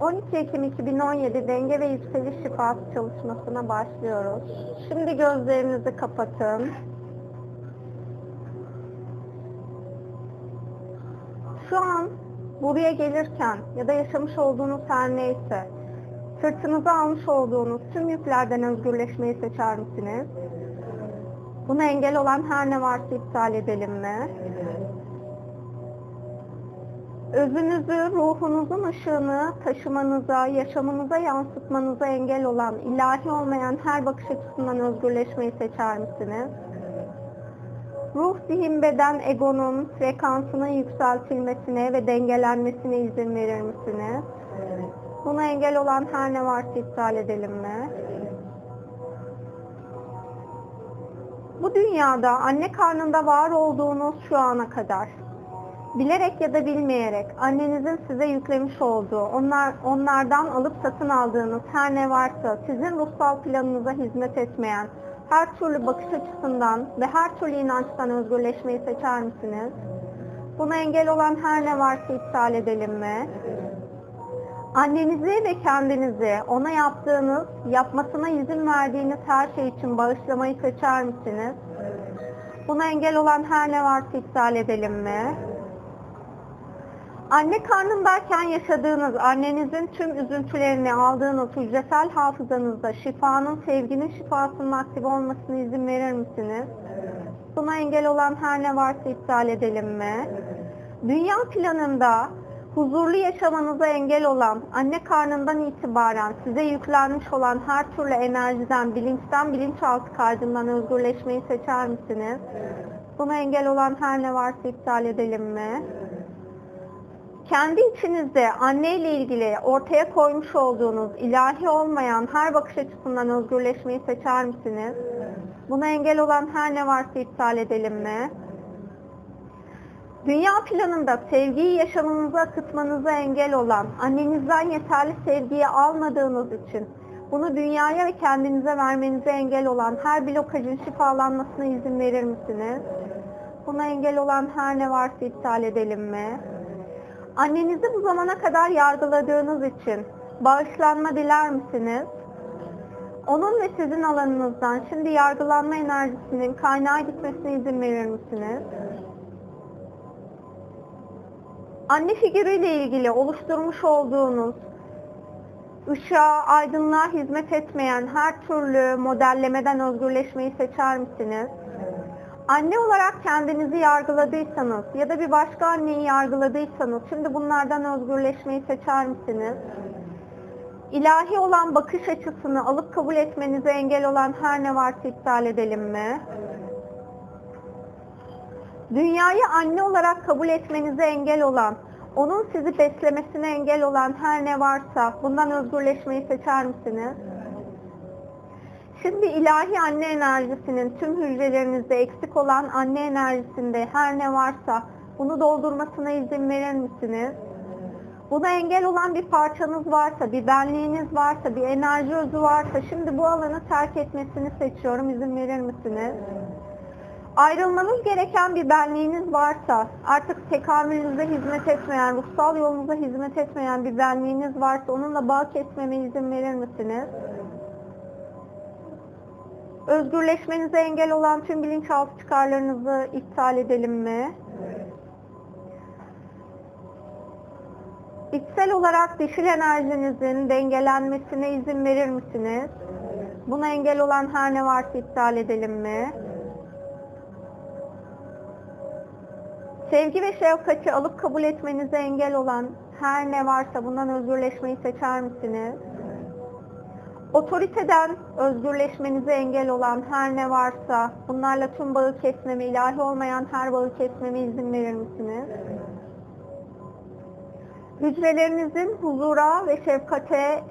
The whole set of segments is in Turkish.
...12 Ekim 2017 denge ve yükseliş şifası çalışmasına başlıyoruz. Şimdi gözlerinizi kapatın. Şu an buraya gelirken ya da yaşamış olduğunuz her neyse... ...sırtınıza almış olduğunuz tüm yüklerden özgürleşmeyi seçer misiniz? Buna engel olan her ne varsa iptal edelim mi? Özünüzü, ruhunuzun ışığını taşımanıza, yaşamınıza yansıtmanıza engel olan, ilahi olmayan her bakış açısından özgürleşmeyi seçer misiniz? Ruh, zihin, beden, egonun frekansının yükseltilmesine ve dengelenmesine izin verir misiniz? Buna engel olan her ne varsa iptal edelim mi? Bu dünyada anne karnında var olduğunuz şu ana kadar bilerek ya da bilmeyerek annenizin size yüklemiş olduğu, onlar, onlardan alıp satın aldığınız her ne varsa sizin ruhsal planınıza hizmet etmeyen her türlü bakış açısından ve her türlü inançtan özgürleşmeyi seçer misiniz? Buna engel olan her ne varsa iptal edelim mi? Annenizi ve kendinizi ona yaptığınız, yapmasına izin verdiğiniz her şey için bağışlamayı seçer misiniz? Buna engel olan her ne varsa iptal edelim mi? Anne karnındayken yaşadığınız, annenizin tüm üzüntülerini aldığınız hücresel hafızanızda şifanın, sevginin şifasının aktif olmasına izin verir misiniz? Buna engel olan her ne varsa iptal edelim mi? Dünya planında huzurlu yaşamanıza engel olan, anne karnından itibaren size yüklenmiş olan her türlü enerjiden, bilinçten, bilinçaltı kaydından özgürleşmeyi seçer misiniz? Buna engel olan her ne varsa iptal edelim mi? Kendi içinizde anne ile ilgili ortaya koymuş olduğunuz ilahi olmayan her bakış açısından özgürleşmeyi seçer misiniz? Buna engel olan her ne varsa iptal edelim mi? Dünya planında sevgiyi yaşamınıza akıtmanıza engel olan, annenizden yeterli sevgiyi almadığınız için bunu dünyaya ve kendinize vermenize engel olan her blokajın şifalanmasına izin verir misiniz? Buna engel olan her ne varsa iptal edelim mi? Annenizi bu zamana kadar yargıladığınız için bağışlanma diler misiniz? Onun ve sizin alanınızdan şimdi yargılanma enerjisinin kaynağa gitmesine izin verir misiniz? Anne figürüyle ilgili oluşturmuş olduğunuz ışığa, aydınlığa hizmet etmeyen her türlü modellemeden özgürleşmeyi seçer misiniz? Anne olarak kendinizi yargıladıysanız ya da bir başka anneyi yargıladıysanız şimdi bunlardan özgürleşmeyi seçer misiniz? İlahi olan bakış açısını alıp kabul etmenize engel olan her ne varsa iptal edelim mi? Dünyayı anne olarak kabul etmenize engel olan, onun sizi beslemesine engel olan her ne varsa bundan özgürleşmeyi seçer misiniz? Şimdi ilahi anne enerjisinin tüm hücrelerinizde eksik olan anne enerjisinde her ne varsa bunu doldurmasına izin verir misiniz? Buna engel olan bir parçanız varsa, bir benliğiniz varsa, bir enerji özü varsa şimdi bu alanı terk etmesini seçiyorum. İzin verir misiniz? Ayrılmanız gereken bir benliğiniz varsa, artık tekamülünüze hizmet etmeyen, ruhsal yolunuza hizmet etmeyen bir benliğiniz varsa onunla bağ kesmeme izin verir misiniz? Özgürleşmenize engel olan tüm bilinçaltı çıkarlarınızı iptal edelim mi? İçsel olarak dişil enerjinizin dengelenmesine izin verir misiniz? Buna engel olan her ne varsa iptal edelim mi? Sevgi ve şefkati alıp kabul etmenize engel olan her ne varsa bundan özgürleşmeyi seçer misiniz? Otoriteden özgürleşmenize engel olan her ne varsa bunlarla tüm bağı kesmeme, ilahi olmayan her bağı kesmeme izin verir misiniz? Hücrelerinizin huzura ve şefkate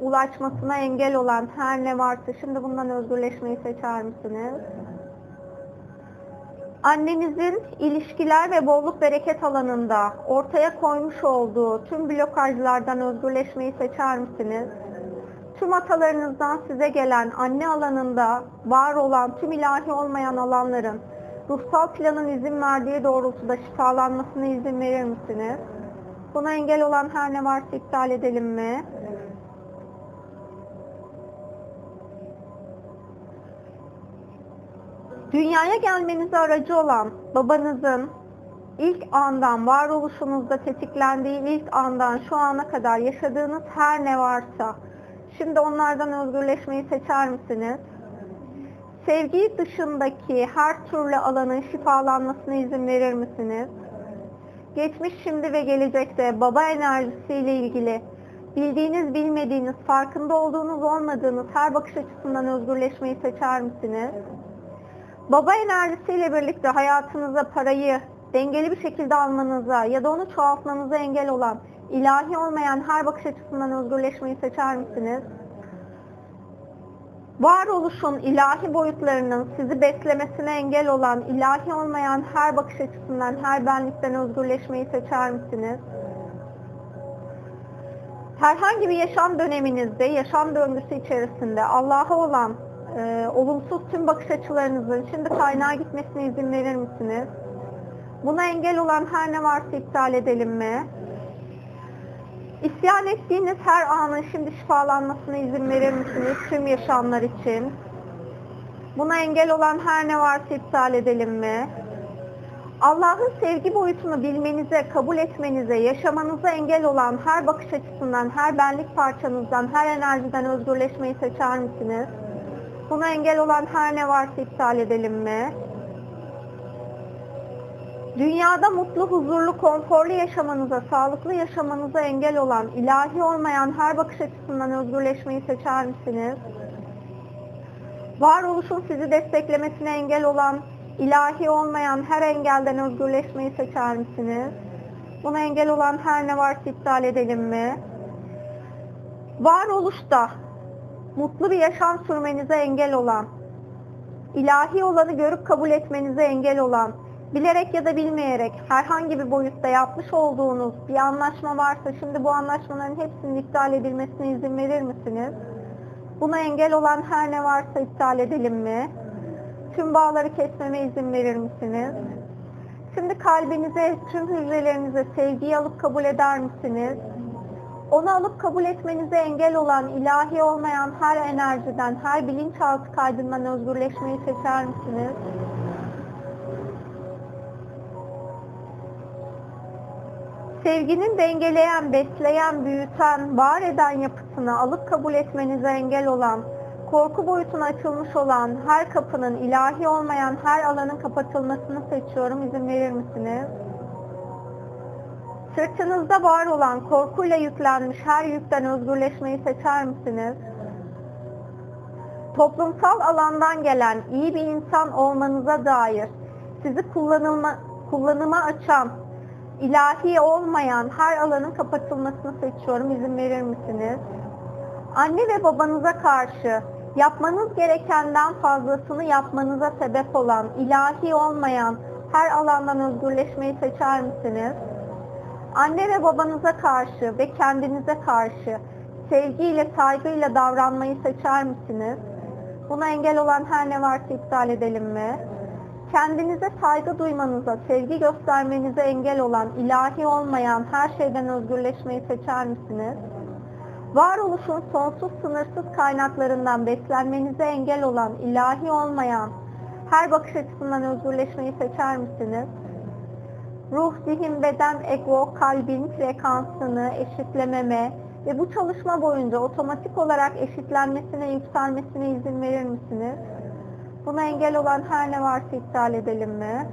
ulaşmasına engel olan her ne varsa şimdi bundan özgürleşmeyi seçer misiniz? Annenizin ilişkiler ve bolluk bereket alanında ortaya koymuş olduğu tüm blokajlardan özgürleşmeyi seçer misiniz? Tüm atalarınızdan size gelen anne alanında var olan tüm ilahi olmayan alanların ruhsal planın izin verdiği doğrultuda şifalanmasına izin verir misiniz? Buna engel olan her ne varsa iptal edelim mi? Dünyaya gelmenize aracı olan babanızın ilk andan, varoluşunuzda tetiklendiği ilk andan şu ana kadar yaşadığınız her ne varsa, şimdi onlardan özgürleşmeyi seçer misiniz? Sevgi dışındaki her türlü alanın şifalanmasına izin verir misiniz? Geçmiş, şimdi ve gelecekte baba enerjisiyle ilgili bildiğiniz, bilmediğiniz, farkında olduğunuz, olmadığınız her bakış açısından özgürleşmeyi seçer misiniz? Baba enerjisiyle birlikte hayatınıza parayı dengeli bir şekilde almanıza ya da onu çoğaltmanıza engel olan ilahi olmayan her bakış açısından özgürleşmeyi seçer misiniz? Varoluşun ilahi boyutlarının sizi beslemesine engel olan ilahi olmayan her bakış açısından, her benlikten özgürleşmeyi seçer misiniz? Herhangi bir yaşam döneminizde, yaşam döngüsü içerisinde Allah'a olan e, olumsuz tüm bakış açılarınızın şimdi kaynağa gitmesine izin verir misiniz? Buna engel olan her ne varsa iptal edelim mi? İsyan ettiğiniz her anın şimdi şifalanmasına izin verir misiniz tüm yaşamlar için? Buna engel olan her ne varsa iptal edelim mi? Allah'ın sevgi boyutunu bilmenize, kabul etmenize, yaşamanıza engel olan her bakış açısından, her benlik parçanızdan, her enerjiden özgürleşmeyi seçer misiniz? Buna engel olan her ne varsa iptal edelim mi? Dünyada mutlu, huzurlu, konforlu yaşamanıza, sağlıklı yaşamanıza engel olan, ilahi olmayan her bakış açısından özgürleşmeyi seçer misiniz? Varoluşun sizi desteklemesine engel olan, ilahi olmayan her engelden özgürleşmeyi seçer misiniz? Buna engel olan her ne varsa iptal edelim mi? Varoluşta mutlu bir yaşam sürmenize engel olan, ilahi olanı görüp kabul etmenize engel olan, bilerek ya da bilmeyerek herhangi bir boyutta yapmış olduğunuz bir anlaşma varsa şimdi bu anlaşmaların hepsinin iptal edilmesine izin verir misiniz? Buna engel olan her ne varsa iptal edelim mi? Tüm bağları kesmeme izin verir misiniz? Şimdi kalbinize, tüm hücrelerinize sevgiyi alıp kabul eder misiniz? Onu alıp kabul etmenize engel olan, ilahi olmayan her enerjiden, her bilinçaltı kaydından özgürleşmeyi seçer misiniz? Sevginin dengeleyen, besleyen, büyüten, var eden yapısını alıp kabul etmenize engel olan, korku boyutuna açılmış olan her kapının ilahi olmayan her alanın kapatılmasını seçiyorum. İzin verir misiniz? Sırtınızda var olan korkuyla yüklenmiş her yükten özgürleşmeyi seçer misiniz? Toplumsal alandan gelen iyi bir insan olmanıza dair sizi kullanılma, kullanıma açan, ilahi olmayan her alanın kapatılmasını seçiyorum. İzin verir misiniz? Anne ve babanıza karşı yapmanız gerekenden fazlasını yapmanıza sebep olan, ilahi olmayan her alandan özgürleşmeyi seçer misiniz? Anne ve babanıza karşı ve kendinize karşı sevgiyle, saygıyla davranmayı seçer misiniz? Buna engel olan her ne varsa iptal edelim mi? Kendinize saygı duymanıza, sevgi göstermenize engel olan, ilahi olmayan her şeyden özgürleşmeyi seçer misiniz? Varoluşun sonsuz sınırsız kaynaklarından beslenmenize engel olan, ilahi olmayan her bakış açısından özgürleşmeyi seçer misiniz? Ruh, zihin, beden, ego, kalbin frekansını eşitlememe ve bu çalışma boyunca otomatik olarak eşitlenmesine, yükselmesine izin verir misiniz? Buna engel olan her ne varsa iptal edelim mi?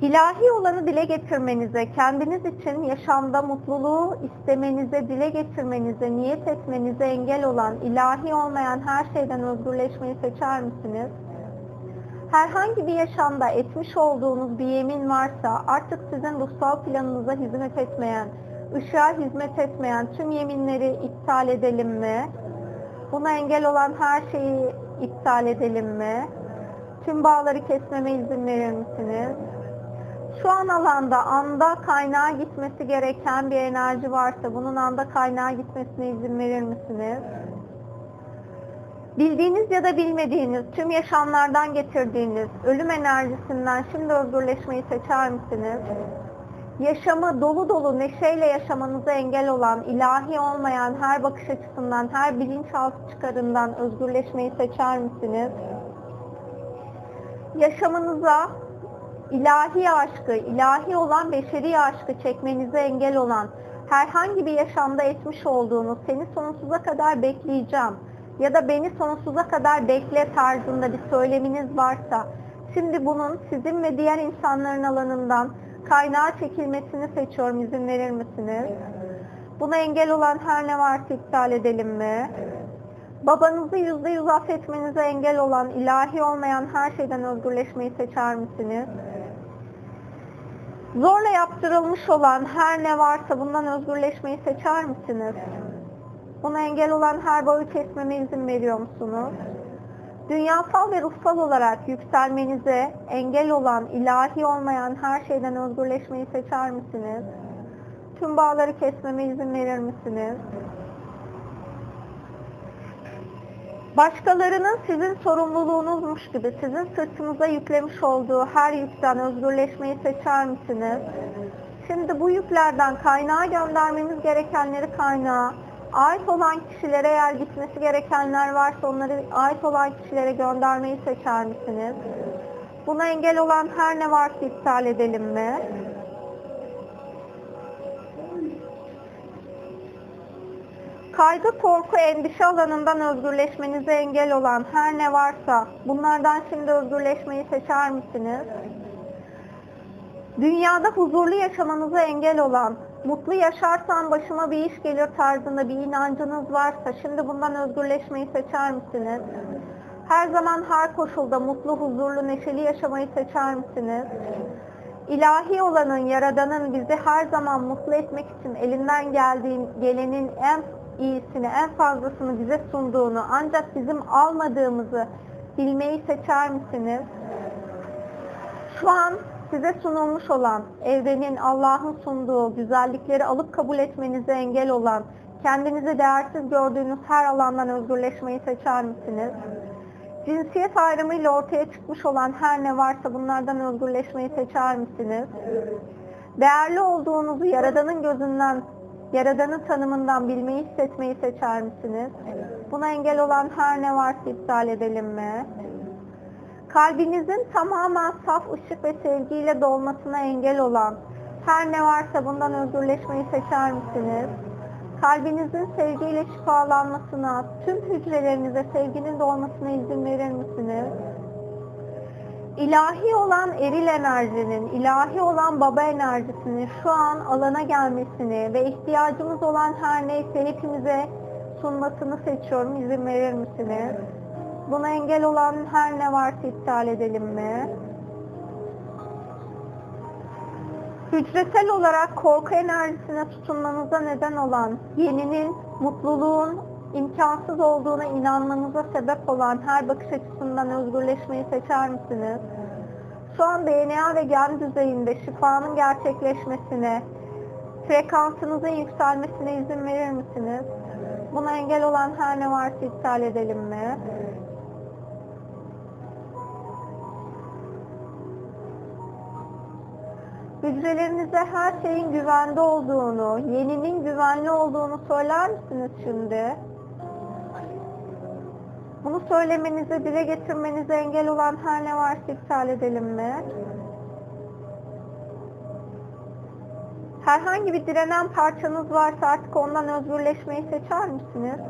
İlahi olanı dile getirmenize, kendiniz için yaşamda mutluluğu istemenize, dile getirmenize, niyet etmenize engel olan, ilahi olmayan her şeyden özgürleşmeyi seçer misiniz? Herhangi bir yaşamda etmiş olduğunuz bir yemin varsa artık sizin ruhsal planınıza hizmet etmeyen, ışığa hizmet etmeyen tüm yeminleri iptal edelim mi? Buna engel olan her şeyi iptal edelim mi? Tüm bağları kesmeme izin verir misiniz? Şu an alanda anda kaynağa gitmesi gereken bir enerji varsa bunun anda kaynağa gitmesine izin verir misiniz? Bildiğiniz ya da bilmediğiniz tüm yaşamlardan getirdiğiniz ölüm enerjisinden şimdi özgürleşmeyi seçer misiniz? Yaşamı dolu dolu neşeyle yaşamanıza engel olan, ilahi olmayan her bakış açısından, her bilinçaltı çıkarından özgürleşmeyi seçer misiniz? Yaşamınıza ilahi aşkı, ilahi olan beşeri aşkı çekmenize engel olan, herhangi bir yaşamda etmiş olduğunuz, seni sonsuza kadar bekleyeceğim ya da beni sonsuza kadar bekle tarzında bir söyleminiz varsa, şimdi bunun sizin ve diğer insanların alanından kaynağa çekilmesini seçiyorum. İzin verir misiniz? Buna engel olan her ne varsa iptal edelim mi? Babanızı yüzde yüz affetmenize engel olan, ilahi olmayan her şeyden özgürleşmeyi seçer misiniz? Zorla yaptırılmış olan her ne varsa bundan özgürleşmeyi seçer misiniz? Buna engel olan her bağı kesmeme izin veriyor musunuz? Dünyasal ve ruhsal olarak yükselmenize engel olan, ilahi olmayan her şeyden özgürleşmeyi seçer misiniz? Tüm bağları kesmeme izin verir misiniz? Başkalarının sizin sorumluluğunuzmuş gibi sizin sırtınıza yüklemiş olduğu her yükten özgürleşmeyi seçer misiniz? Şimdi bu yüklerden kaynağa göndermeniz gerekenleri kaynağa, ait olan kişilere eğer gitmesi gerekenler varsa onları ait olan kişilere göndermeyi seçer misiniz? Buna engel olan her ne varsa iptal edelim mi? Kaygı, korku, endişe alanından özgürleşmenize engel olan her ne varsa bunlardan şimdi özgürleşmeyi seçer misiniz? Dünyada huzurlu yaşamanıza engel olan, mutlu yaşarsam başıma bir iş gelir tarzında bir inancınız varsa şimdi bundan özgürleşmeyi seçer misiniz? Her zaman her koşulda mutlu, huzurlu, neşeli yaşamayı seçer misiniz? İlahi olanın, Yaradan'ın bizi her zaman mutlu etmek için elinden geldiği, gelenin en iyisini, en fazlasını bize sunduğunu ancak bizim almadığımızı bilmeyi seçer misiniz? Şu an size sunulmuş olan, evrenin, Allah'ın sunduğu güzellikleri alıp kabul etmenize engel olan, kendinizi değersiz gördüğünüz her alandan özgürleşmeyi seçer misiniz? Cinsiyet ayrımıyla ortaya çıkmış olan her ne varsa bunlardan özgürleşmeyi seçer misiniz? Değerli olduğunuzu Yaradan'ın gözünden, Yaradan'ın tanımından bilmeyi, hissetmeyi seçer misiniz? Buna engel olan her ne varsa iptal edelim mi? Kalbinizin tamamen saf ışık ve sevgiyle dolmasına engel olan her ne varsa bundan özgürleşmeyi seçer misiniz? Kalbinizin sevgiyle şifalanmasına, tüm hücrelerinize sevginin dolmasına izin verir misiniz? İlahi olan eril enerjinin, ilahi olan baba enerjisinin şu an alana gelmesini ve ihtiyacımız olan her neyse hepimize sunmasını seçiyorum. İzin verir misiniz? Buna engel olan her ne varsa iptal edelim mi? Hücresel olarak korku enerjisine tutunmanıza neden olan, yeninin, mutluluğun imkansız olduğuna inanmanıza sebep olan her bakış açısından özgürleşmeyi seçer misiniz? Şu an DNA ve gen düzeyinde şifanın gerçekleşmesine, frekansınızın yükselmesine izin verir misiniz? Buna engel olan her ne varsa iptal edelim mi? Hücrelerinize her şeyin güvende olduğunu, yeninin güvenli olduğunu söyler misiniz şimdi? Bunu söylemenize, dile getirmenize engel olan her ne varsa iptal edelim mi? Herhangi bir direnen parçanız varsa artık ondan özgürleşmeyi seçer misiniz?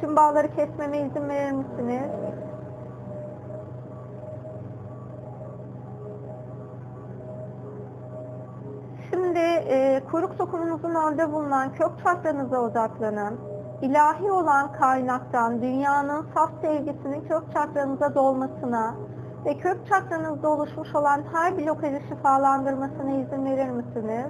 Tüm bağları kesmeme izin verir misiniz? Şimdi e, kuyruk sokumunuzun orada bulunan kök çakranıza odaklanın. İlahi olan kaynaktan dünyanın saf sevgisinin kök çakranıza dolmasına ve kök çakranızda oluşmuş olan her blokajı şifalandırmasına izin verir misiniz?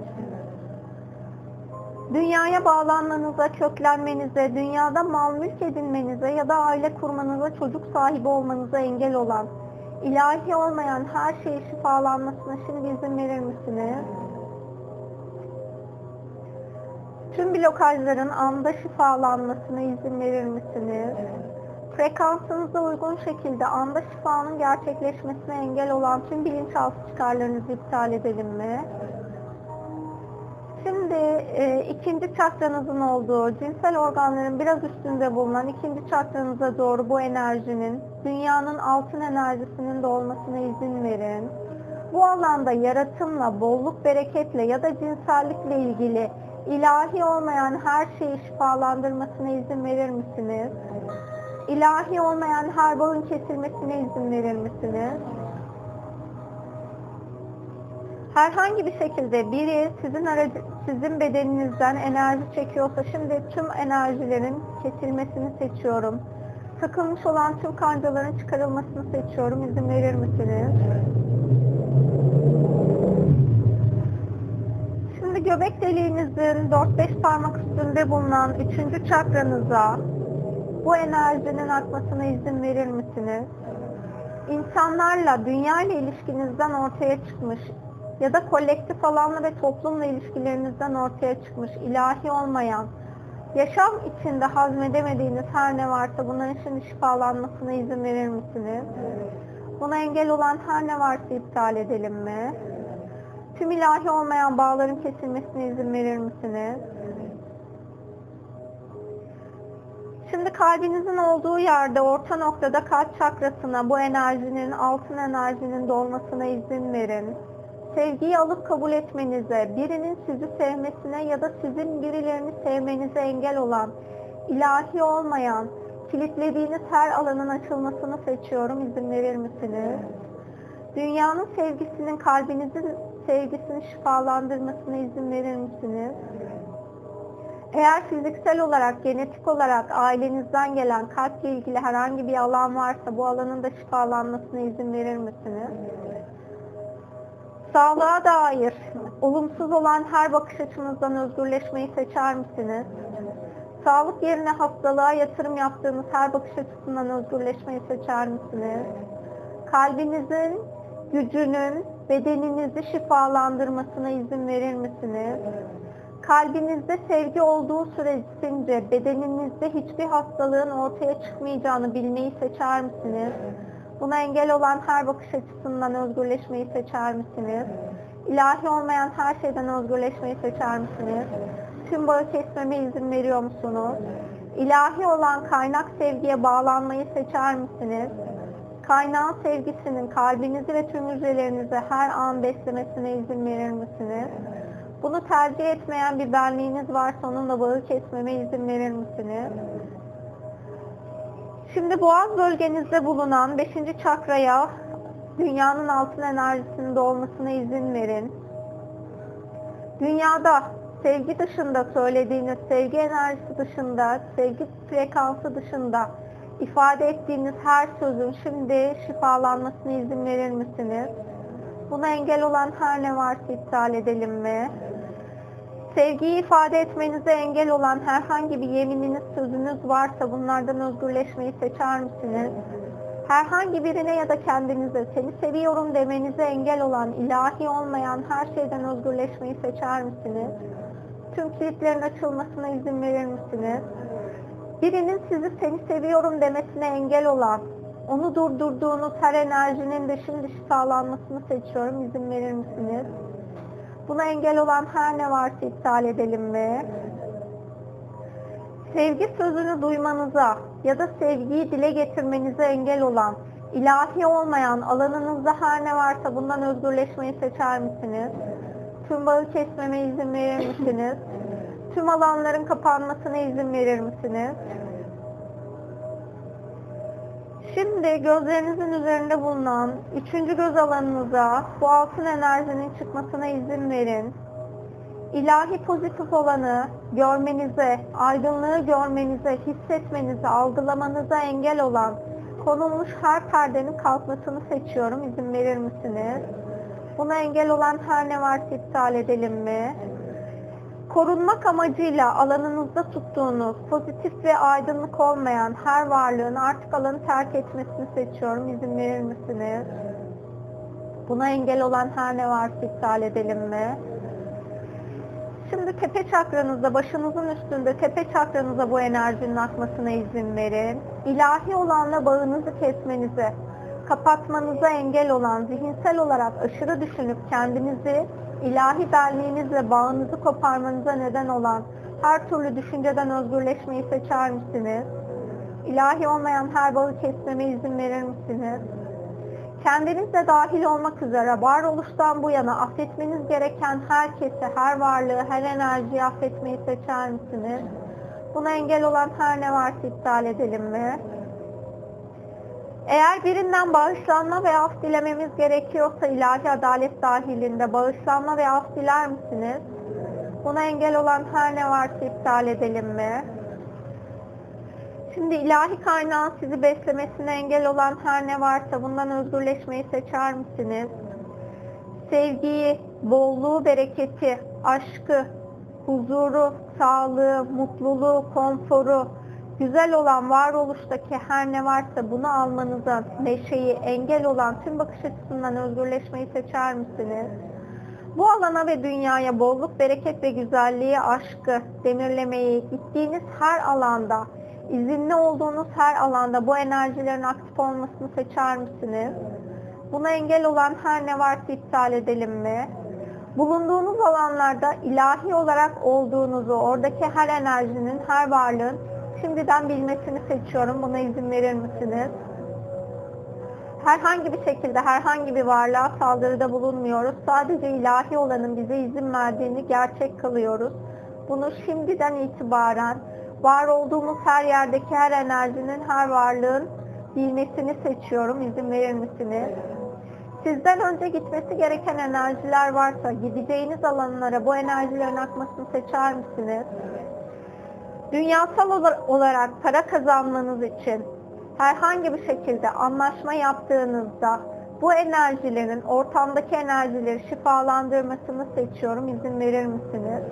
Dünyaya bağlanmanıza, köklenmenize, dünyada mal mülk edinmenize ya da aile kurmanıza, çocuk sahibi olmanıza engel olan, ilahi olmayan her şeyi şifalanmasına şimdi izin verir misiniz? Tüm blokajların anda şifalanmasına izin verir misiniz? Frekansınıza uygun şekilde anda şifanın gerçekleşmesine engel olan tüm bilinçaltı çıkarlarınızı iptal edelim mi? Şimdi e, ikinci çakranızın olduğu, cinsel organların biraz üstünde bulunan ikinci çakranıza doğru bu enerjinin, dünyanın altın enerjisinin dolmasına izin verin. Bu alanda yaratımla, bolluk bereketle ya da cinsellikle ilgili ilahi olmayan her şeyi şifalandırmasına izin verir misiniz? İlahi olmayan her bağın kesilmesine izin verir misiniz? Herhangi bir şekilde biri sizin aracı, sizin bedeninizden enerji çekiyorsa şimdi tüm enerjilerin kesilmesini seçiyorum. Takılmış olan tüm kancaların çıkarılmasını seçiyorum. İzin verir misiniz? Şimdi göbek deliğinizin 4-5 parmak üstünde bulunan 3. çakranıza bu enerjinin akmasına izin verir misiniz? İnsanlarla, dünya ile ilişkinizden ortaya çıkmış ya da kolektif alanla ve toplumla ilişkilerinizden ortaya çıkmış ilahi olmayan, yaşam içinde hazmedemediğiniz her ne varsa bunların şimdi şifalanmasına izin verir misiniz? Buna engel olan her ne varsa iptal edelim mi? Tüm ilahi olmayan bağların kesilmesine izin verir misiniz? Şimdi kalbinizin olduğu yerde orta noktada kalp çakrasına bu enerjinin, altın enerjinin dolmasına izin verin. Sevgiyi alıp kabul etmenize, birinin sizi sevmesine ya da sizin birilerini sevmenize engel olan, ilahi olmayan, kilitlediğiniz her alanın açılmasını seçiyorum. İzin verir misiniz? Dünyanın sevgisinin, kalbinizin sevgisini şifalandırmasına izin verir misiniz? Eğer fiziksel olarak, genetik olarak ailenizden gelen kalple ilgili herhangi bir alan varsa bu alanın da şifalanmasına izin verir misiniz? Sağlığa dair olumsuz olan her bakış açınızdan özgürleşmeyi seçer misiniz? Sağlık yerine hastalığa yatırım yaptığınız her bakış açısından özgürleşmeyi seçer misiniz? Kalbinizin gücünün bedeninizi şifalandırmasına izin verir misiniz? Kalbinizde sevgi olduğu sürecince bedeninizde hiçbir hastalığın ortaya çıkmayacağını bilmeyi seçer misiniz? Buna engel olan her bakış açısından özgürleşmeyi seçer misiniz? İlahi olmayan her şeyden özgürleşmeyi seçer misiniz? Tüm bağı kesmeme izin veriyor musunuz? İlahi olan kaynak sevgiye bağlanmayı seçer misiniz? Kaynağın sevgisinin kalbinizi ve tüm hücrelerinizi her an beslemesine izin verir misiniz? Bunu tercih etmeyen bir benliğiniz varsa onunla bağı kesmeme izin verir misiniz? Şimdi boğaz bölgenizde bulunan 5. çakraya dünyanın altın enerjisinin dolmasına izin verin. Dünyada sevgi dışında söylediğiniz, sevgi enerjisi dışında, sevgi frekansı dışında ifade ettiğiniz her sözün şimdi şifalanmasına izin verir misiniz? Buna engel olan her ne varsa iptal edelim mi? Sevgiyi ifade etmenize engel olan herhangi bir yemininiz, sözünüz varsa bunlardan özgürleşmeyi seçer misiniz? Herhangi birine ya da kendinize seni seviyorum demenize engel olan, ilahi olmayan her şeyden özgürleşmeyi seçer misiniz? Tüm kilitlerin açılmasına izin verir misiniz? Birinin sizi seni seviyorum demesine engel olan, onu durdurduğunuz her enerjinin de şimdi şifalanmasını seçiyorum. İzin verir misiniz? Buna engel olan her ne varsa iptal edelim mi? Sevgi sözünü duymanıza ya da sevgiyi dile getirmenize engel olan, ilahi olmayan alanınızda her ne varsa bundan özgürleşmeyi seçer misiniz? Tüm bağı kesmeme izin verir misiniz? Tüm alanların kapanmasına izin verir misiniz? Şimdi gözlerinizin üzerinde bulunan üçüncü göz alanınıza bu altın enerjinin çıkmasına izin verin. İlahi pozitif olanı görmenize, aydınlığı görmenize, hissetmenize, algılamanıza engel olan konulmuş her perdenin kalkmasını seçiyorum. İzin verir misiniz? Buna engel olan her ne varsa iptal edelim mi? Korunmak amacıyla alanınızda tuttuğunuz pozitif ve aydınlık olmayan her varlığın artık alanı terk etmesini seçiyorum. İzin verir misiniz? Buna engel olan her ne varsa iptal edelim mi? Şimdi tepe çakranızda, başınızın üstünde tepe çakranıza bu enerjinin akmasına izin verin. İlahi olanla bağınızı kesmenize, kapatmanıza engel olan, zihinsel olarak aşırı düşünüp kendinizi ilahi benliğinizle bağınızı koparmanıza neden olan her türlü düşünceden özgürleşmeyi seçer misiniz? İlahi olmayan her bağı kesmeme izin verir misiniz? Kendiniz de dahil olmak üzere varoluştan bu yana affetmeniz gereken herkesi, her varlığı, her enerjiyi affetmeyi seçer misiniz? Buna engel olan her ne varsa iptal edelim mi? Eğer birinden bağışlanma ve af dilememiz gerekiyorsa ilahi adalet dahilinde bağışlanma ve af diler misiniz? Buna engel olan her ne varsa iptal edelim mi? Şimdi ilahi kaynağın sizi beslemesine engel olan her ne varsa bundan özgürleşmeyi seçer misiniz? Sevgiyi, bolluğu, bereketi, aşkı, huzuru, sağlığı, mutluluğu, konforu, güzel olan varoluştaki her ne varsa bunu almanıza, neşeyi, engel olan tüm bakış açısından özgürleşmeyi seçer misiniz? Bu alana ve dünyaya bolluk, bereket ve güzelliği, aşkı, demirlemeyi, gittiğiniz her alanda, izinli olduğunuz her alanda bu enerjilerin aktif olmasını seçer misiniz? Buna engel olan her ne varsa iptal edelim mi? Bulunduğunuz alanlarda ilahi olarak olduğunuzu, oradaki her enerjinin, her varlığın şimdiden bilmesini seçiyorum. Buna izin verir misiniz? Herhangi bir şekilde herhangi bir varlığa saldırıda bulunmuyoruz. Sadece ilahi olanın bize izin verdiğini gerçek kılıyoruz. Bunu şimdiden itibaren var olduğumuz her yerdeki her enerjinin, her varlığın bilmesini seçiyorum. İzin verir misiniz? Sizden önce gitmesi gereken enerjiler varsa gideceğiniz alanlara bu enerjilerin akmasını seçer misiniz? Dünyasal olarak para kazanmanız için herhangi bir şekilde anlaşma yaptığınızda bu enerjilerin ortamdaki enerjileri şifalandırmasını seçiyorum. İzin verir misiniz?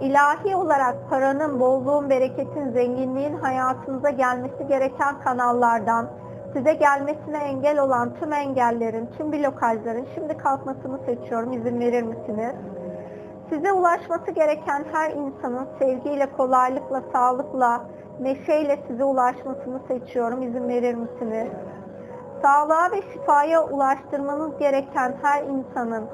İlahi olarak paranın, bolluğun, bereketin, zenginliğin hayatınıza gelmesi gereken kanallardan size gelmesine engel olan tüm engellerin, tüm blokajların şimdi kalkmasını seçiyorum. İzin verir misiniz? Size ulaşması gereken her insanın sevgiyle, kolaylıkla, sağlıkla, neşeyle size ulaşmasını seçiyorum. İzin verir misiniz? Sağlığa ve şifaya ulaştırmanız gereken her insanın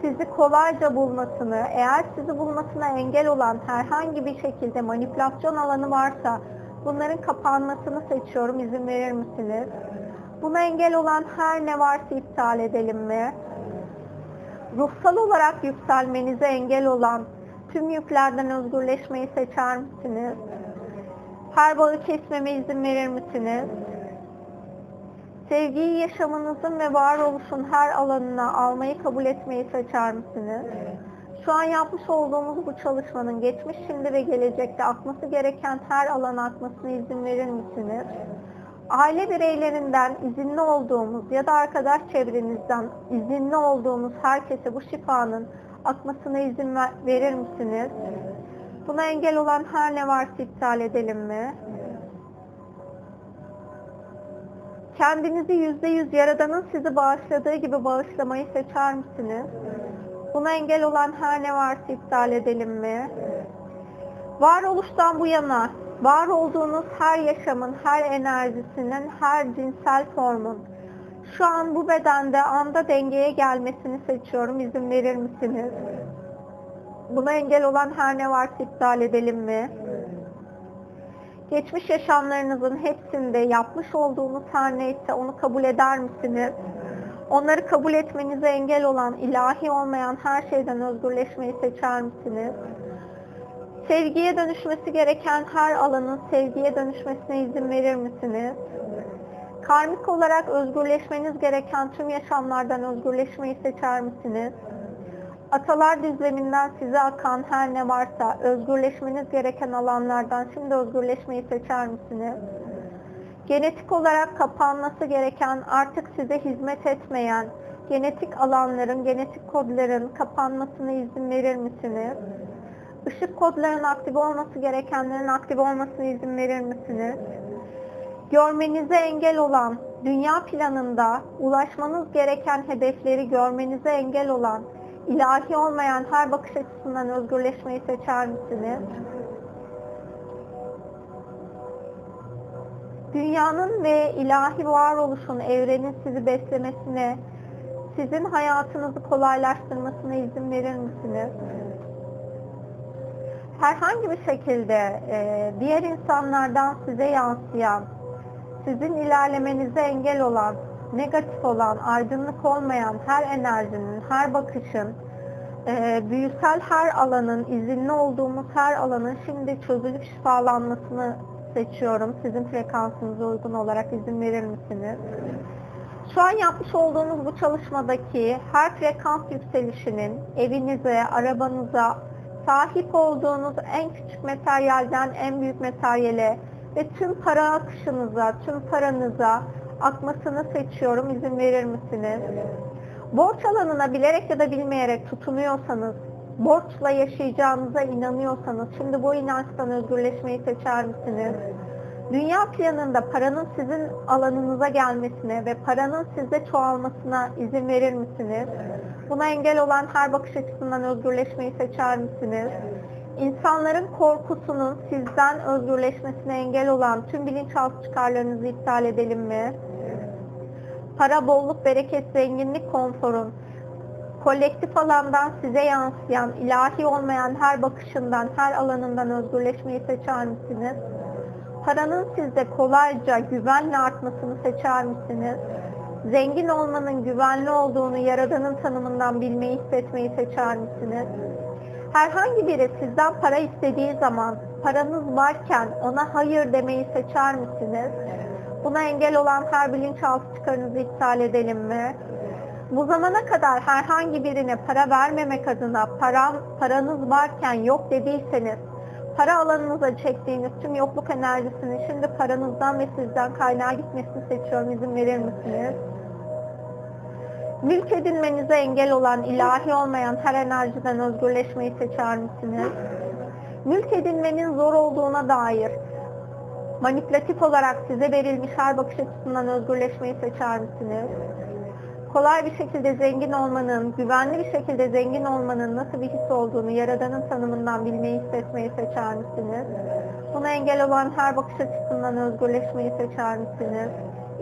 sizi kolayca bulmasını, eğer sizi bulmasına engel olan herhangi bir şekilde manipülasyon alanı varsa bunların kapanmasını seçiyorum. İzin verir misiniz? Buna engel olan her ne varsa iptal edelim mi? Ruhsal olarak yükselmenize engel olan tüm yüklerden özgürleşmeyi seçer misiniz? Her bağı kesmeme izin verir misiniz? Sevgiyi yaşamınızın ve varoluşun her alanına almayı kabul etmeyi seçer misiniz? Şu an yapmış olduğumuz bu çalışmanın geçmiş, şimdi ve gelecekte akması gereken her alana akmasına izin verir misiniz? Aile bireylerinden izinli olduğumuz ya da arkadaş çevrenizden izinli olduğumuz herkese bu şifanın akmasına izin verir misiniz? Buna engel olan her ne varsa iptal edelim mi? Kendinizi yüzde yüz Yaradan'ın sizi bağışladığı gibi bağışlamayı seçer misiniz? Buna engel olan her ne varsa iptal edelim mi? Varoluştan bu yana, var olduğunuz her yaşamın, her enerjisinin, her cinsel formun şu an bu bedende anda dengeye gelmesini seçiyorum. İzin verir misiniz? Buna engel olan her ne varsa iptal edelim mi? Geçmiş yaşamlarınızın hepsinde yapmış olduğunuz her neyse onu kabul eder misiniz? Onları kabul etmenize engel olan, ilahi olmayan her şeyden özgürleşmeyi seçer misiniz? Sevgiye dönüşmesi gereken her alanın sevgiye dönüşmesine izin verir misiniz? Karmik olarak özgürleşmeniz gereken tüm yaşamlardan özgürleşmeyi seçer misiniz? Atalar düzleminden size akan her ne varsa özgürleşmeniz gereken alanlardan şimdi özgürleşmeyi seçer misiniz? Genetik olarak kapanması gereken artık size hizmet etmeyen genetik alanların, genetik kodların kapanmasına izin verir misiniz? Işık kodlarının aktif olması gerekenlerin aktif olmasına izin verir misiniz? Görmenize engel olan, dünya planında ulaşmanız gereken hedefleri görmenize engel olan ilahi olmayan her bakış açısından özgürleşmeyi seçer misiniz? Dünyanın ve ilahi varoluşun, evrenin sizi beslemesine, sizin hayatınızı kolaylaştırmasına izin verir misiniz? Herhangi bir şekilde e, diğer insanlardan size yansıyan, sizin ilerlemenize engel olan, negatif olan, aydınlık olmayan her enerjinin, her bakışın, e, büyüsel her alanın, izinli olduğumuz her alanın şimdi çözülüp şifalanmasını seçiyorum. Sizin frekansınıza uygun olarak izin verir misiniz? Şu an yapmış olduğunuz bu çalışmadaki her frekans yükselişinin evinize, arabanıza, sahip olduğunuz en küçük materyalden en büyük materyale ve tüm para akışınıza, tüm paranıza akmasını seçiyorum. İzin verir misiniz? Borç alanına bilerek ya da bilmeyerek tutunuyorsanız, borçla yaşayacağınıza inanıyorsanız, şimdi bu inançtan özgürleşmeyi seçer misiniz? Dünya planında paranın sizin alanınıza gelmesine ve paranın sizde çoğalmasına izin verir misiniz? Buna engel olan her bakış açısından özgürleşmeyi seçer misiniz? İnsanların korkusunun sizden özgürleşmesine engel olan tüm bilinçaltı çıkarlarınızı iptal edelim mi? Para, bolluk, bereket, zenginlik, konforun kolektif alandan size yansıyan, ilahi olmayan her bakışından, her alanından özgürleşmeyi seçer misiniz? Paranın sizde kolayca, güvenle artmasını seçer misiniz? Zengin olmanın güvenli olduğunu Yaradan'ın tanımından bilmeyi, hissetmeyi seçer misiniz? Herhangi biri sizden para istediği zaman paranız varken ona hayır demeyi seçer misiniz? Buna engel olan her bilinçaltı çıkarınızı iptal edelim mi? Bu zamana kadar herhangi birine para vermemek adına param, paranız varken yok dediyseniz para alanınıza çektiğiniz tüm yokluk enerjisinin şimdi paranızdan ve sizden kaynağa gitmesini seçiyorum. İzin verir misiniz? Mülk edinmenize engel olan, ilahi olmayan her enerjiden özgürleşmeyi seçer misiniz? Mülk edinmenin zor olduğuna dair manipülatif olarak size verilmiş her bakış açısından özgürleşmeyi seçer misiniz? Kolay bir şekilde zengin olmanın, güvenli bir şekilde zengin olmanın nasıl bir his olduğunu Yaradan'ın tanımından bilmeyi, hissetmeyi seçer misiniz? Buna engel olan her bakış açısından özgürleşmeyi seçer misiniz?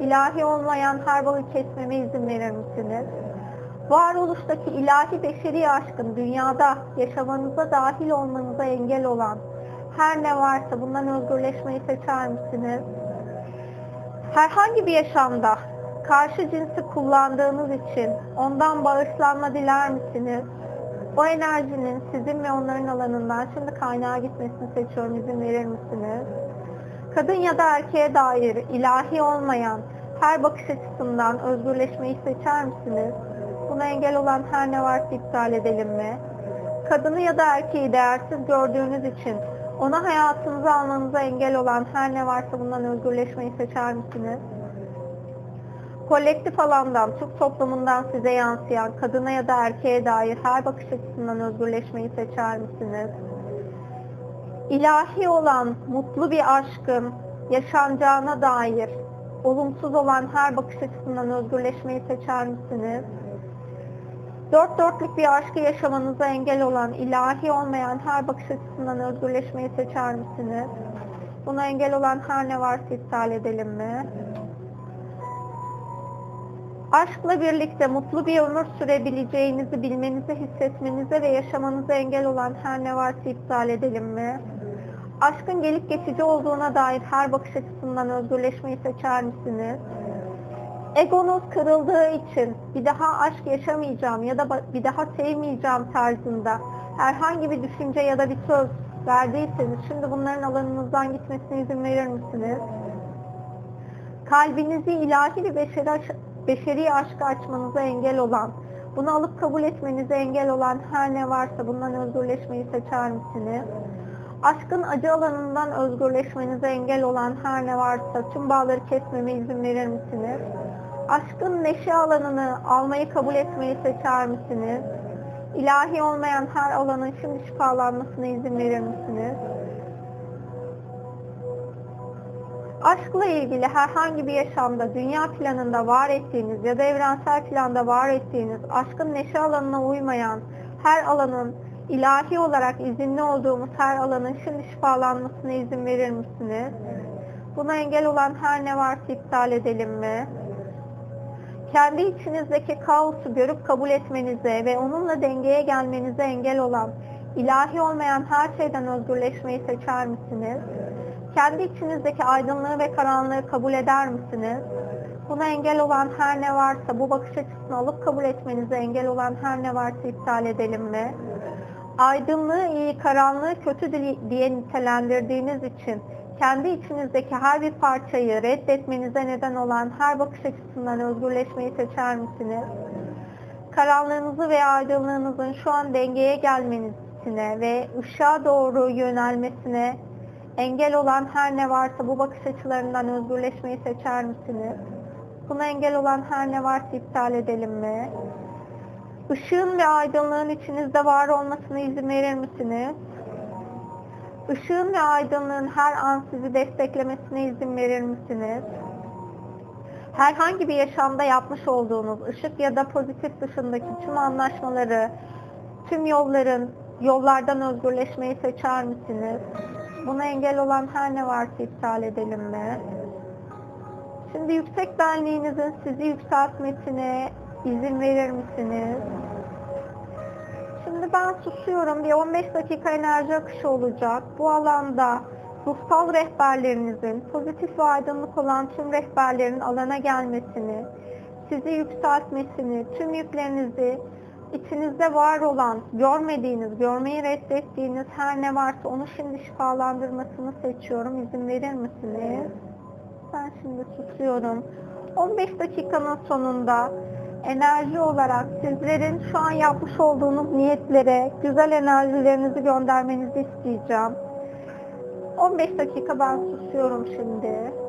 İlahi olmayan her bağı kesmeme izin verir misiniz? Varoluştaki ilahi beşeri aşkın dünyada yaşamanıza dahil olmanıza engel olan her ne varsa bundan özgürleşmeyi seçer misiniz? Herhangi bir yaşamda karşı cinsi kullandığınız için ondan bağışlanma diler misiniz? O enerjinin sizin ve onların alanından şimdi kaynağa gitmesini seçiyorum. İzin verir misiniz? Kadın ya da erkeğe dair ilahi olmayan her bakış açısından özgürleşmeyi seçer misiniz? Buna engel olan her ne varsa iptal edelim mi? Kadını ya da erkeği değersiz gördüğünüz için ona hayatınıza almanıza engel olan her ne varsa bundan özgürleşmeyi seçer misiniz? Kolektif alandan, Türk toplumundan size yansıyan kadına ya da erkeğe dair her bakış açısından özgürleşmeyi seçer misiniz? İlahi olan mutlu bir aşkın yaşanacağına dair olumsuz olan her bakış açısından özgürleşmeyi seçer misiniz? Dört dörtlük bir aşkı yaşamanıza engel olan ilahi olmayan her bakış açısından özgürleşmeyi seçer misiniz? Buna engel olan her ne varsa iptal edelim mi? Aşkla birlikte mutlu bir ömür sürebileceğinizi bilmenize, hissetmenize ve yaşamanıza engel olan her ne varsa iptal edelim mi? Aşkın gelip geçici olduğuna dair her bakış açısından özgürleşmeyi seçer misiniz? Egonuz kırıldığı için bir daha aşk yaşamayacağım ya da bir daha sevmeyeceğim tarzında herhangi bir düşünce ya da bir söz verdiyseniz şimdi bunların alanınızdan gitmesine izin verir misiniz? Kalbinizi ilahi bir beşeri, beşeri aşka açmanıza engel olan, bunu alıp kabul etmenize engel olan her ne varsa bundan özgürleşmeyi seçer misiniz? Aşkın acı alanından özgürleşmenize engel olan her ne varsa tüm bağları kesmeme izin verir misiniz? Aşkın neşe alanını almayı kabul etmeyi seçer misiniz? İlahi olmayan her alanın şimdi şifalanmasına izin verir misiniz? Aşkla ilgili herhangi bir yaşamda, dünya planında var ettiğiniz ya da evrensel planda var ettiğiniz, aşkın neşe alanına uymayan her alanın ilahi olarak izinli olduğumuz her alanın şimdi şifalanmasına izin verir misiniz? Buna engel olan her ne varsa iptal edelim mi? Kendi içinizdeki kaosu görüp kabul etmenize ve onunla dengeye gelmenize engel olan ilahi olmayan her şeyden özgürleşmeyi seçer misiniz? Kendi içinizdeki aydınlığı ve karanlığı kabul eder misiniz? Buna engel olan her ne varsa, bu bakış açısını alıp kabul etmenize engel olan her ne varsa iptal edelim mi? Aydınlığı iyi, karanlığı kötü diye nitelendirdiğiniz için kendi içinizdeki her bir parçayı reddetmenize neden olan her bakış açısından özgürleşmeyi seçer misiniz? Karanlığınızı ve aydınlığınızın şu an dengeye gelmesine ve ışığa doğru yönelmesine engel olan her ne varsa bu bakış açılarından özgürleşmeyi seçer misiniz? Buna engel olan her ne varsa iptal edelim mi? Işığın ve aydınlığın içinizde var olmasına izin verir misiniz? Işığın ve aydınlığın her an sizi desteklemesine izin verir misiniz? Herhangi bir yaşamda yapmış olduğunuz ışık ya da pozitif dışındaki tüm anlaşmaları, tüm yolların, yollardan özgürleşmeyi seçer misiniz? Buna engel olan her ne varsa iptal edelim mi? Şimdi yüksek benliğinizin sizi yükseltmesine izin verir misiniz? Şimdi ben susuyorum. Bir 15 dakika enerji akışı olacak. Bu alanda ruhsal rehberlerinizin, pozitif ve aydınlık olan tüm rehberlerin alana gelmesini, sizi yükseltmesini, tüm yüklerinizi içinizde var olan, görmediğiniz, görmeyi reddettiğiniz her ne varsa onu şimdi şifalandırmasını seçiyorum. İzin verir misiniz? Ben şimdi susuyorum. 15 dakikanın sonunda enerji olarak sizlerin şu an yapmış olduğunuz niyetlere güzel enerjilerinizi göndermenizi isteyeceğim. 15 dakika ben susuyorum şimdi.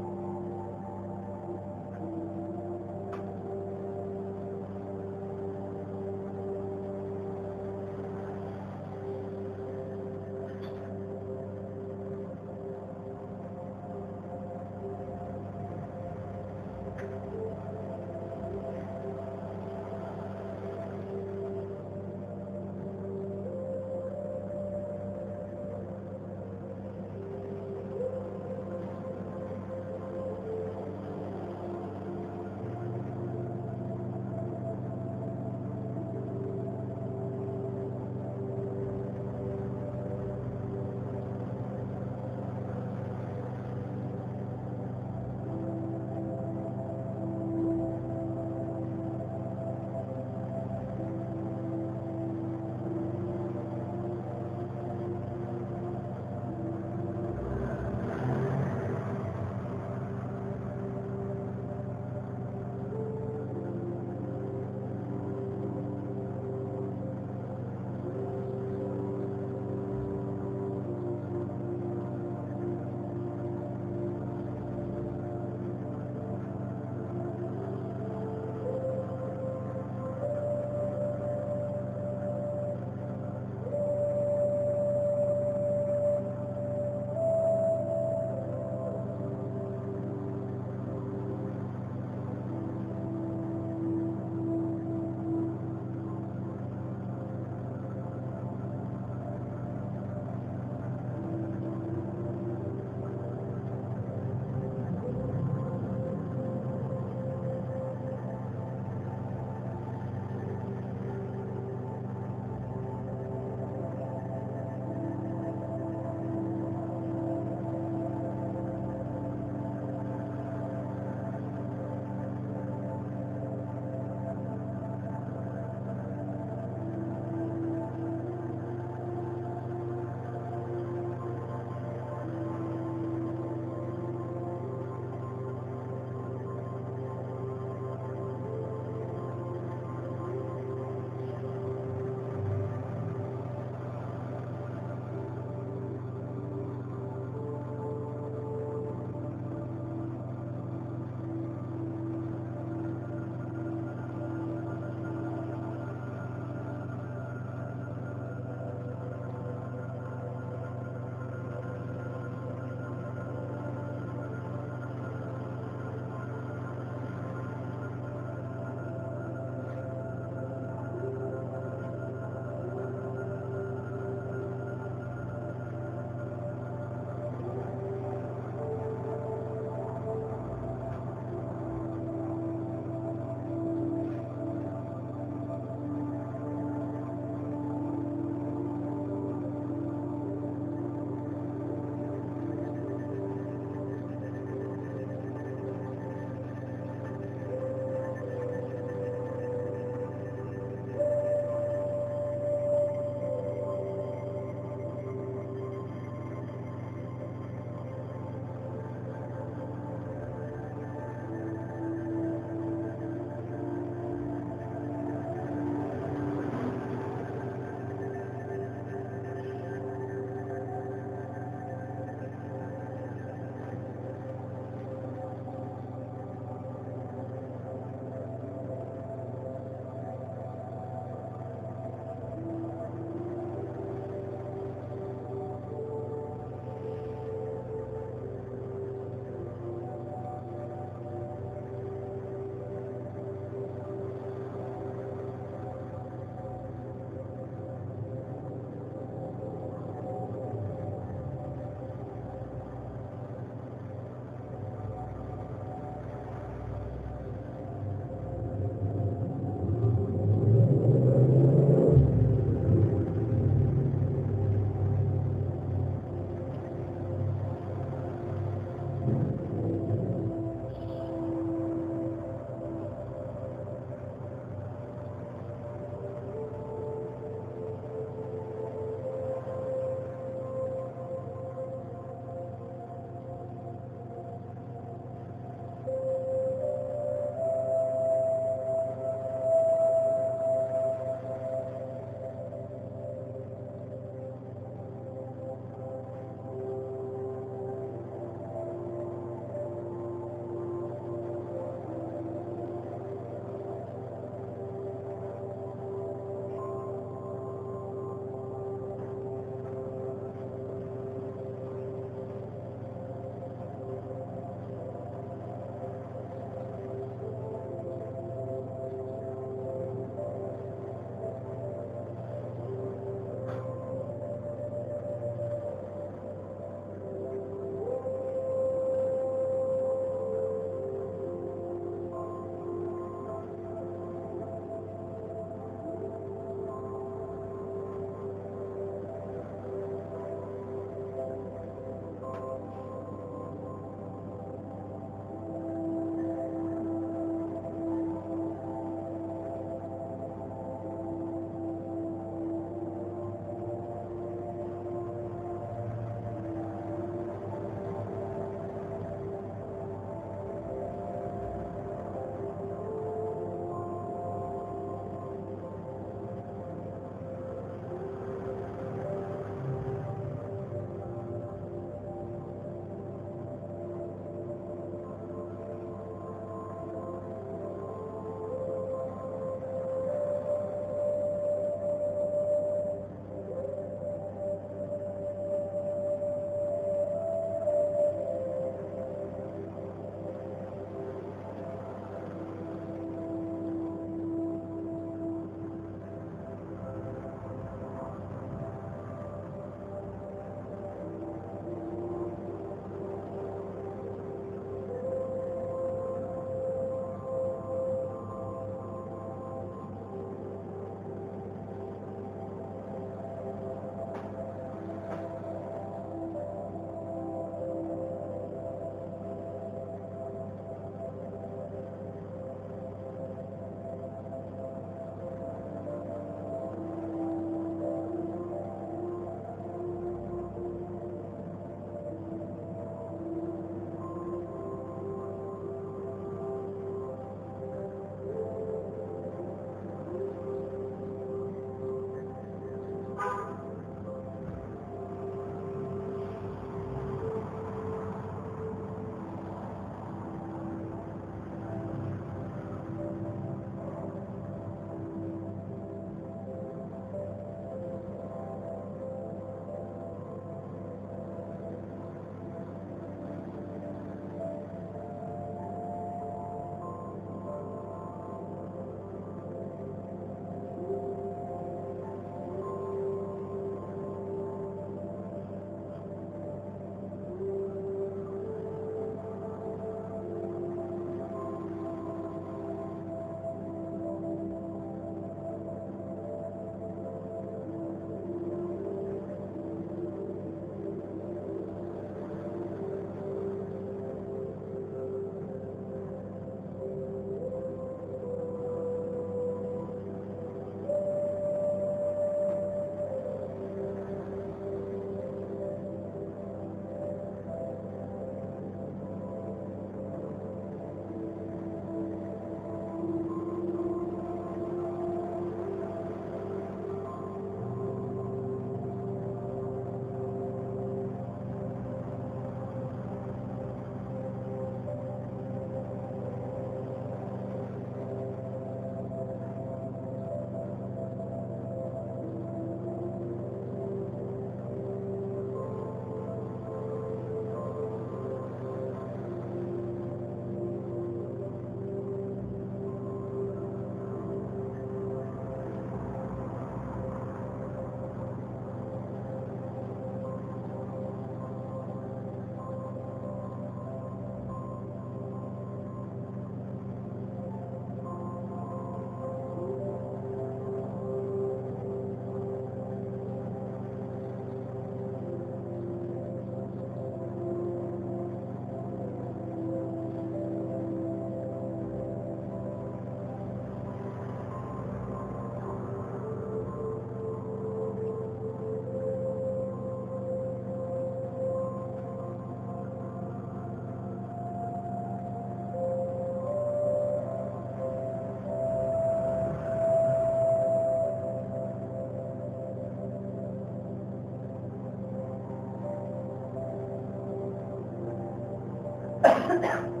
down.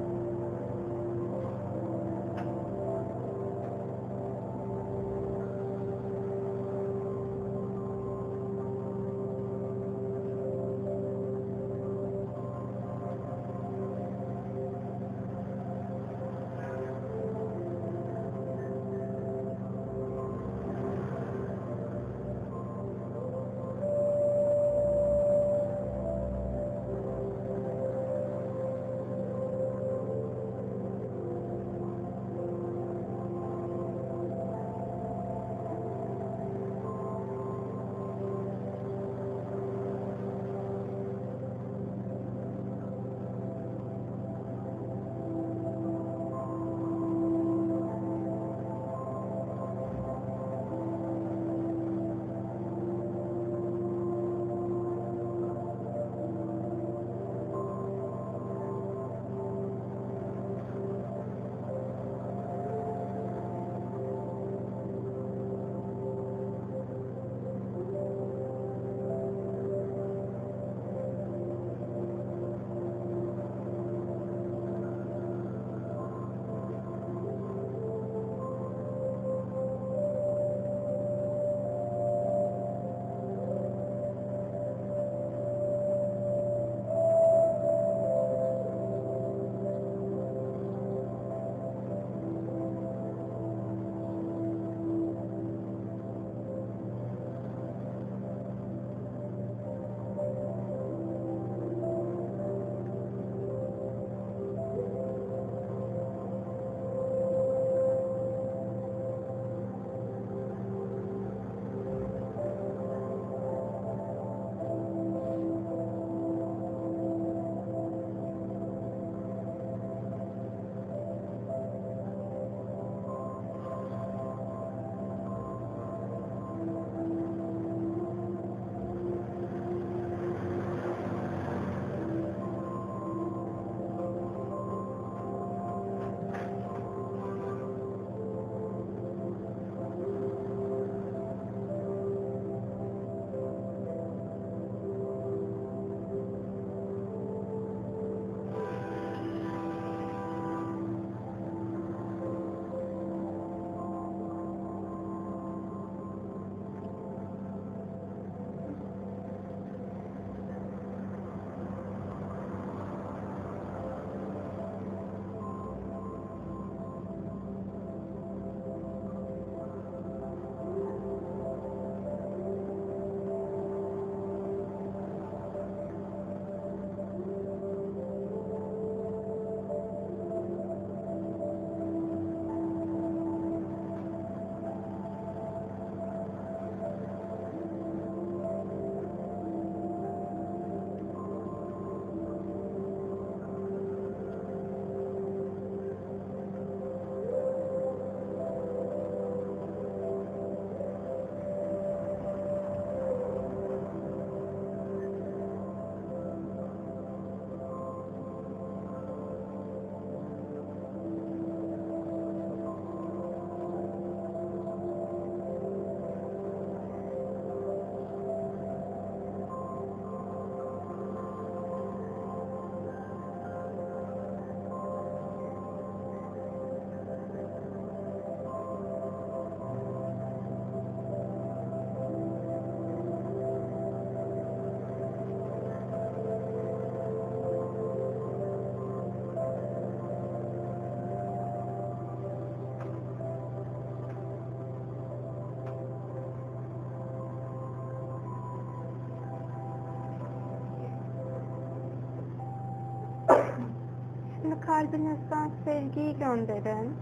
Kalbinizden sevgiyi gönderin.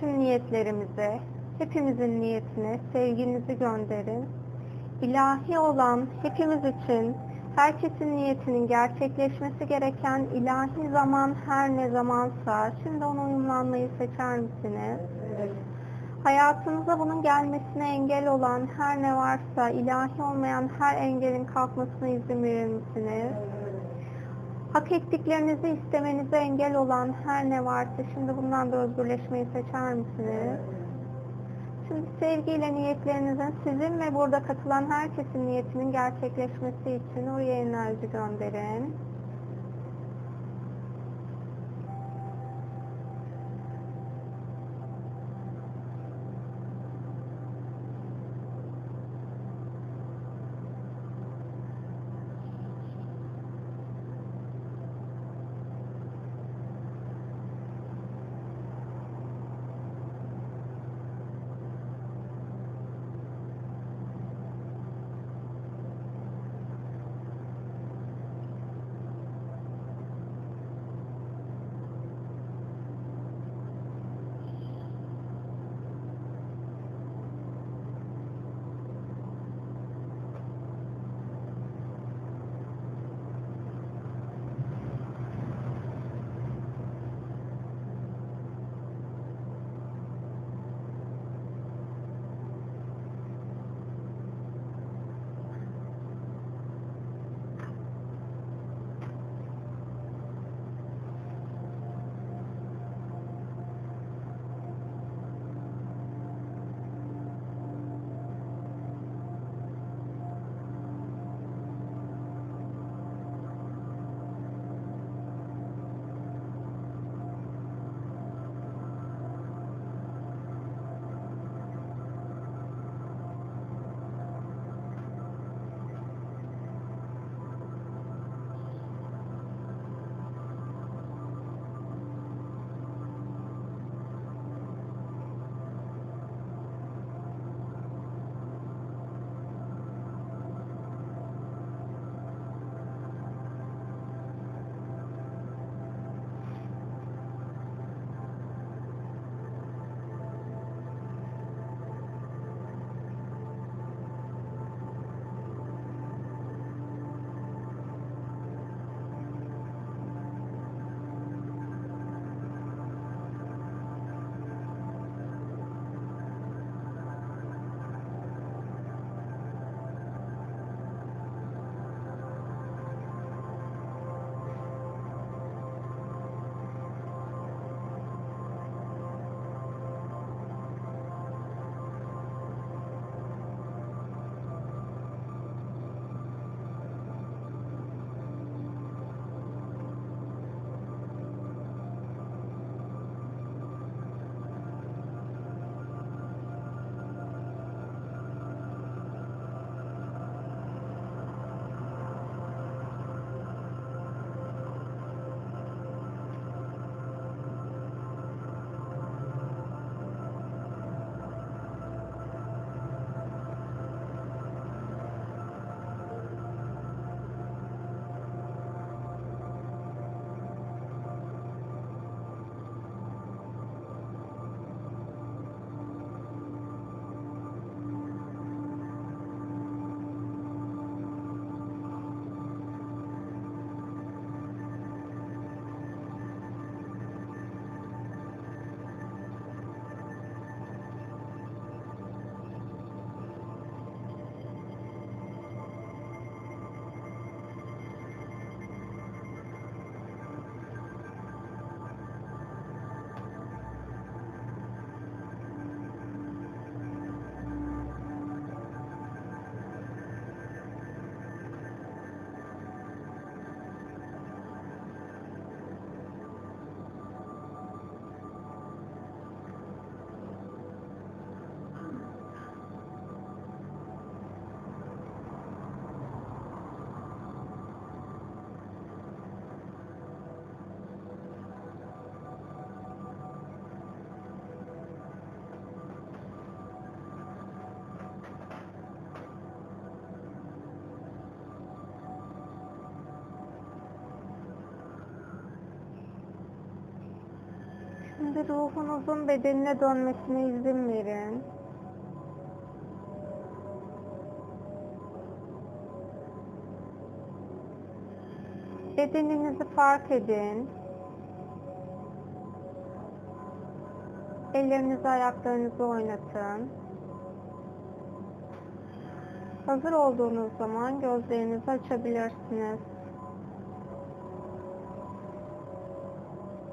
Tüm niyetlerimize, hepimizin niyetine sevginizi gönderin. İlahi olan hepimiz için herkesin niyetinin gerçekleşmesi gereken ilahi zaman her ne zamansa şimdi ona uyumlanmayı seçer misiniz? Hayatınıza bunun gelmesine engel olan her ne varsa ilahi olmayan her engelin kalkmasına izin verir misiniz? Hak ettiklerinizi istemenize engel olan her ne varsa şimdi bundan da özgürleşmeyi seçer misiniz? Şimdi sevgiyle niyetlerinizin sizin ve burada katılan herkesin niyetinin gerçekleşmesi için oraya enerji gönderin. Şimdi ruhunuzun bedenine dönmesine izin verin. Bedeninizi fark edin. Ellerinizi ayaklarınızı oynatın. Hazır olduğunuz zaman gözlerinizi açabilirsiniz.